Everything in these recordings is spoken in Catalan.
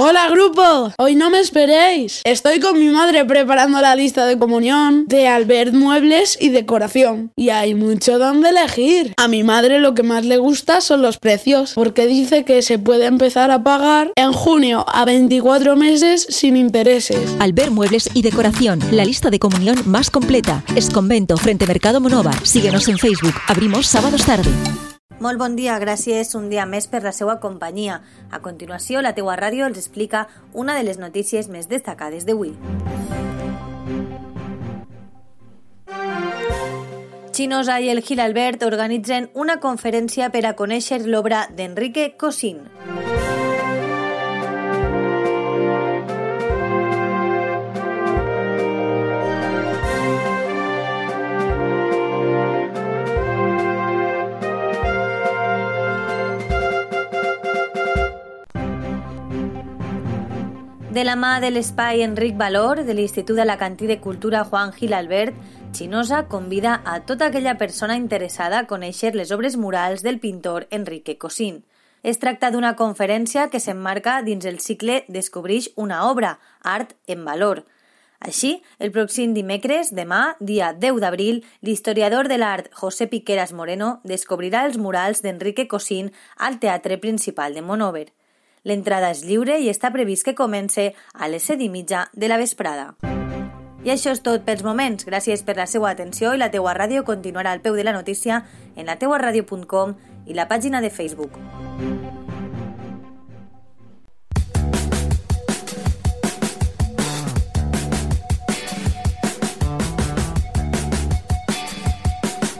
Hola grupo, hoy no me esperéis. Estoy con mi madre preparando la lista de comunión de Albert Muebles y Decoración. Y hay mucho donde elegir. A mi madre lo que más le gusta son los precios, porque dice que se puede empezar a pagar en junio a 24 meses sin intereses. Albert Muebles y Decoración, la lista de comunión más completa. Es convento frente Mercado Monova. Síguenos en Facebook. Abrimos sábados tarde. Molt bon dia, gràcies un dia més per la seva companyia. A continuació, la teua ràdio els explica una de les notícies més destacades d'avui. Chinosa i el Gil Albert organitzen una conferència per a conèixer l'obra d'Enrique Cosín. De la mà de l'espai Enric Valor de l'Institut Alacantí de Cultura Juan Gil Albert, Chinosa convida a tota aquella persona interessada a conèixer les obres murals del pintor Enrique Cosín. Es tracta d'una conferència que s'emmarca dins el cicle Descobrix una obra, Art en Valor. Així, el pròxim dimecres, demà, dia 10 d'abril, l'historiador de l'art José Piqueras Moreno descobrirà els murals d'Enrique Cosín al Teatre Principal de Monover. L'entrada és lliure i està previst que comence a les 7 i mitja de la vesprada. I això és tot pels moments. Gràcies per la seva atenció i la teua ràdio continuarà al peu de la notícia en la teuaradio.com i la pàgina de Facebook.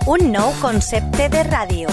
Un nou concepte de ràdio.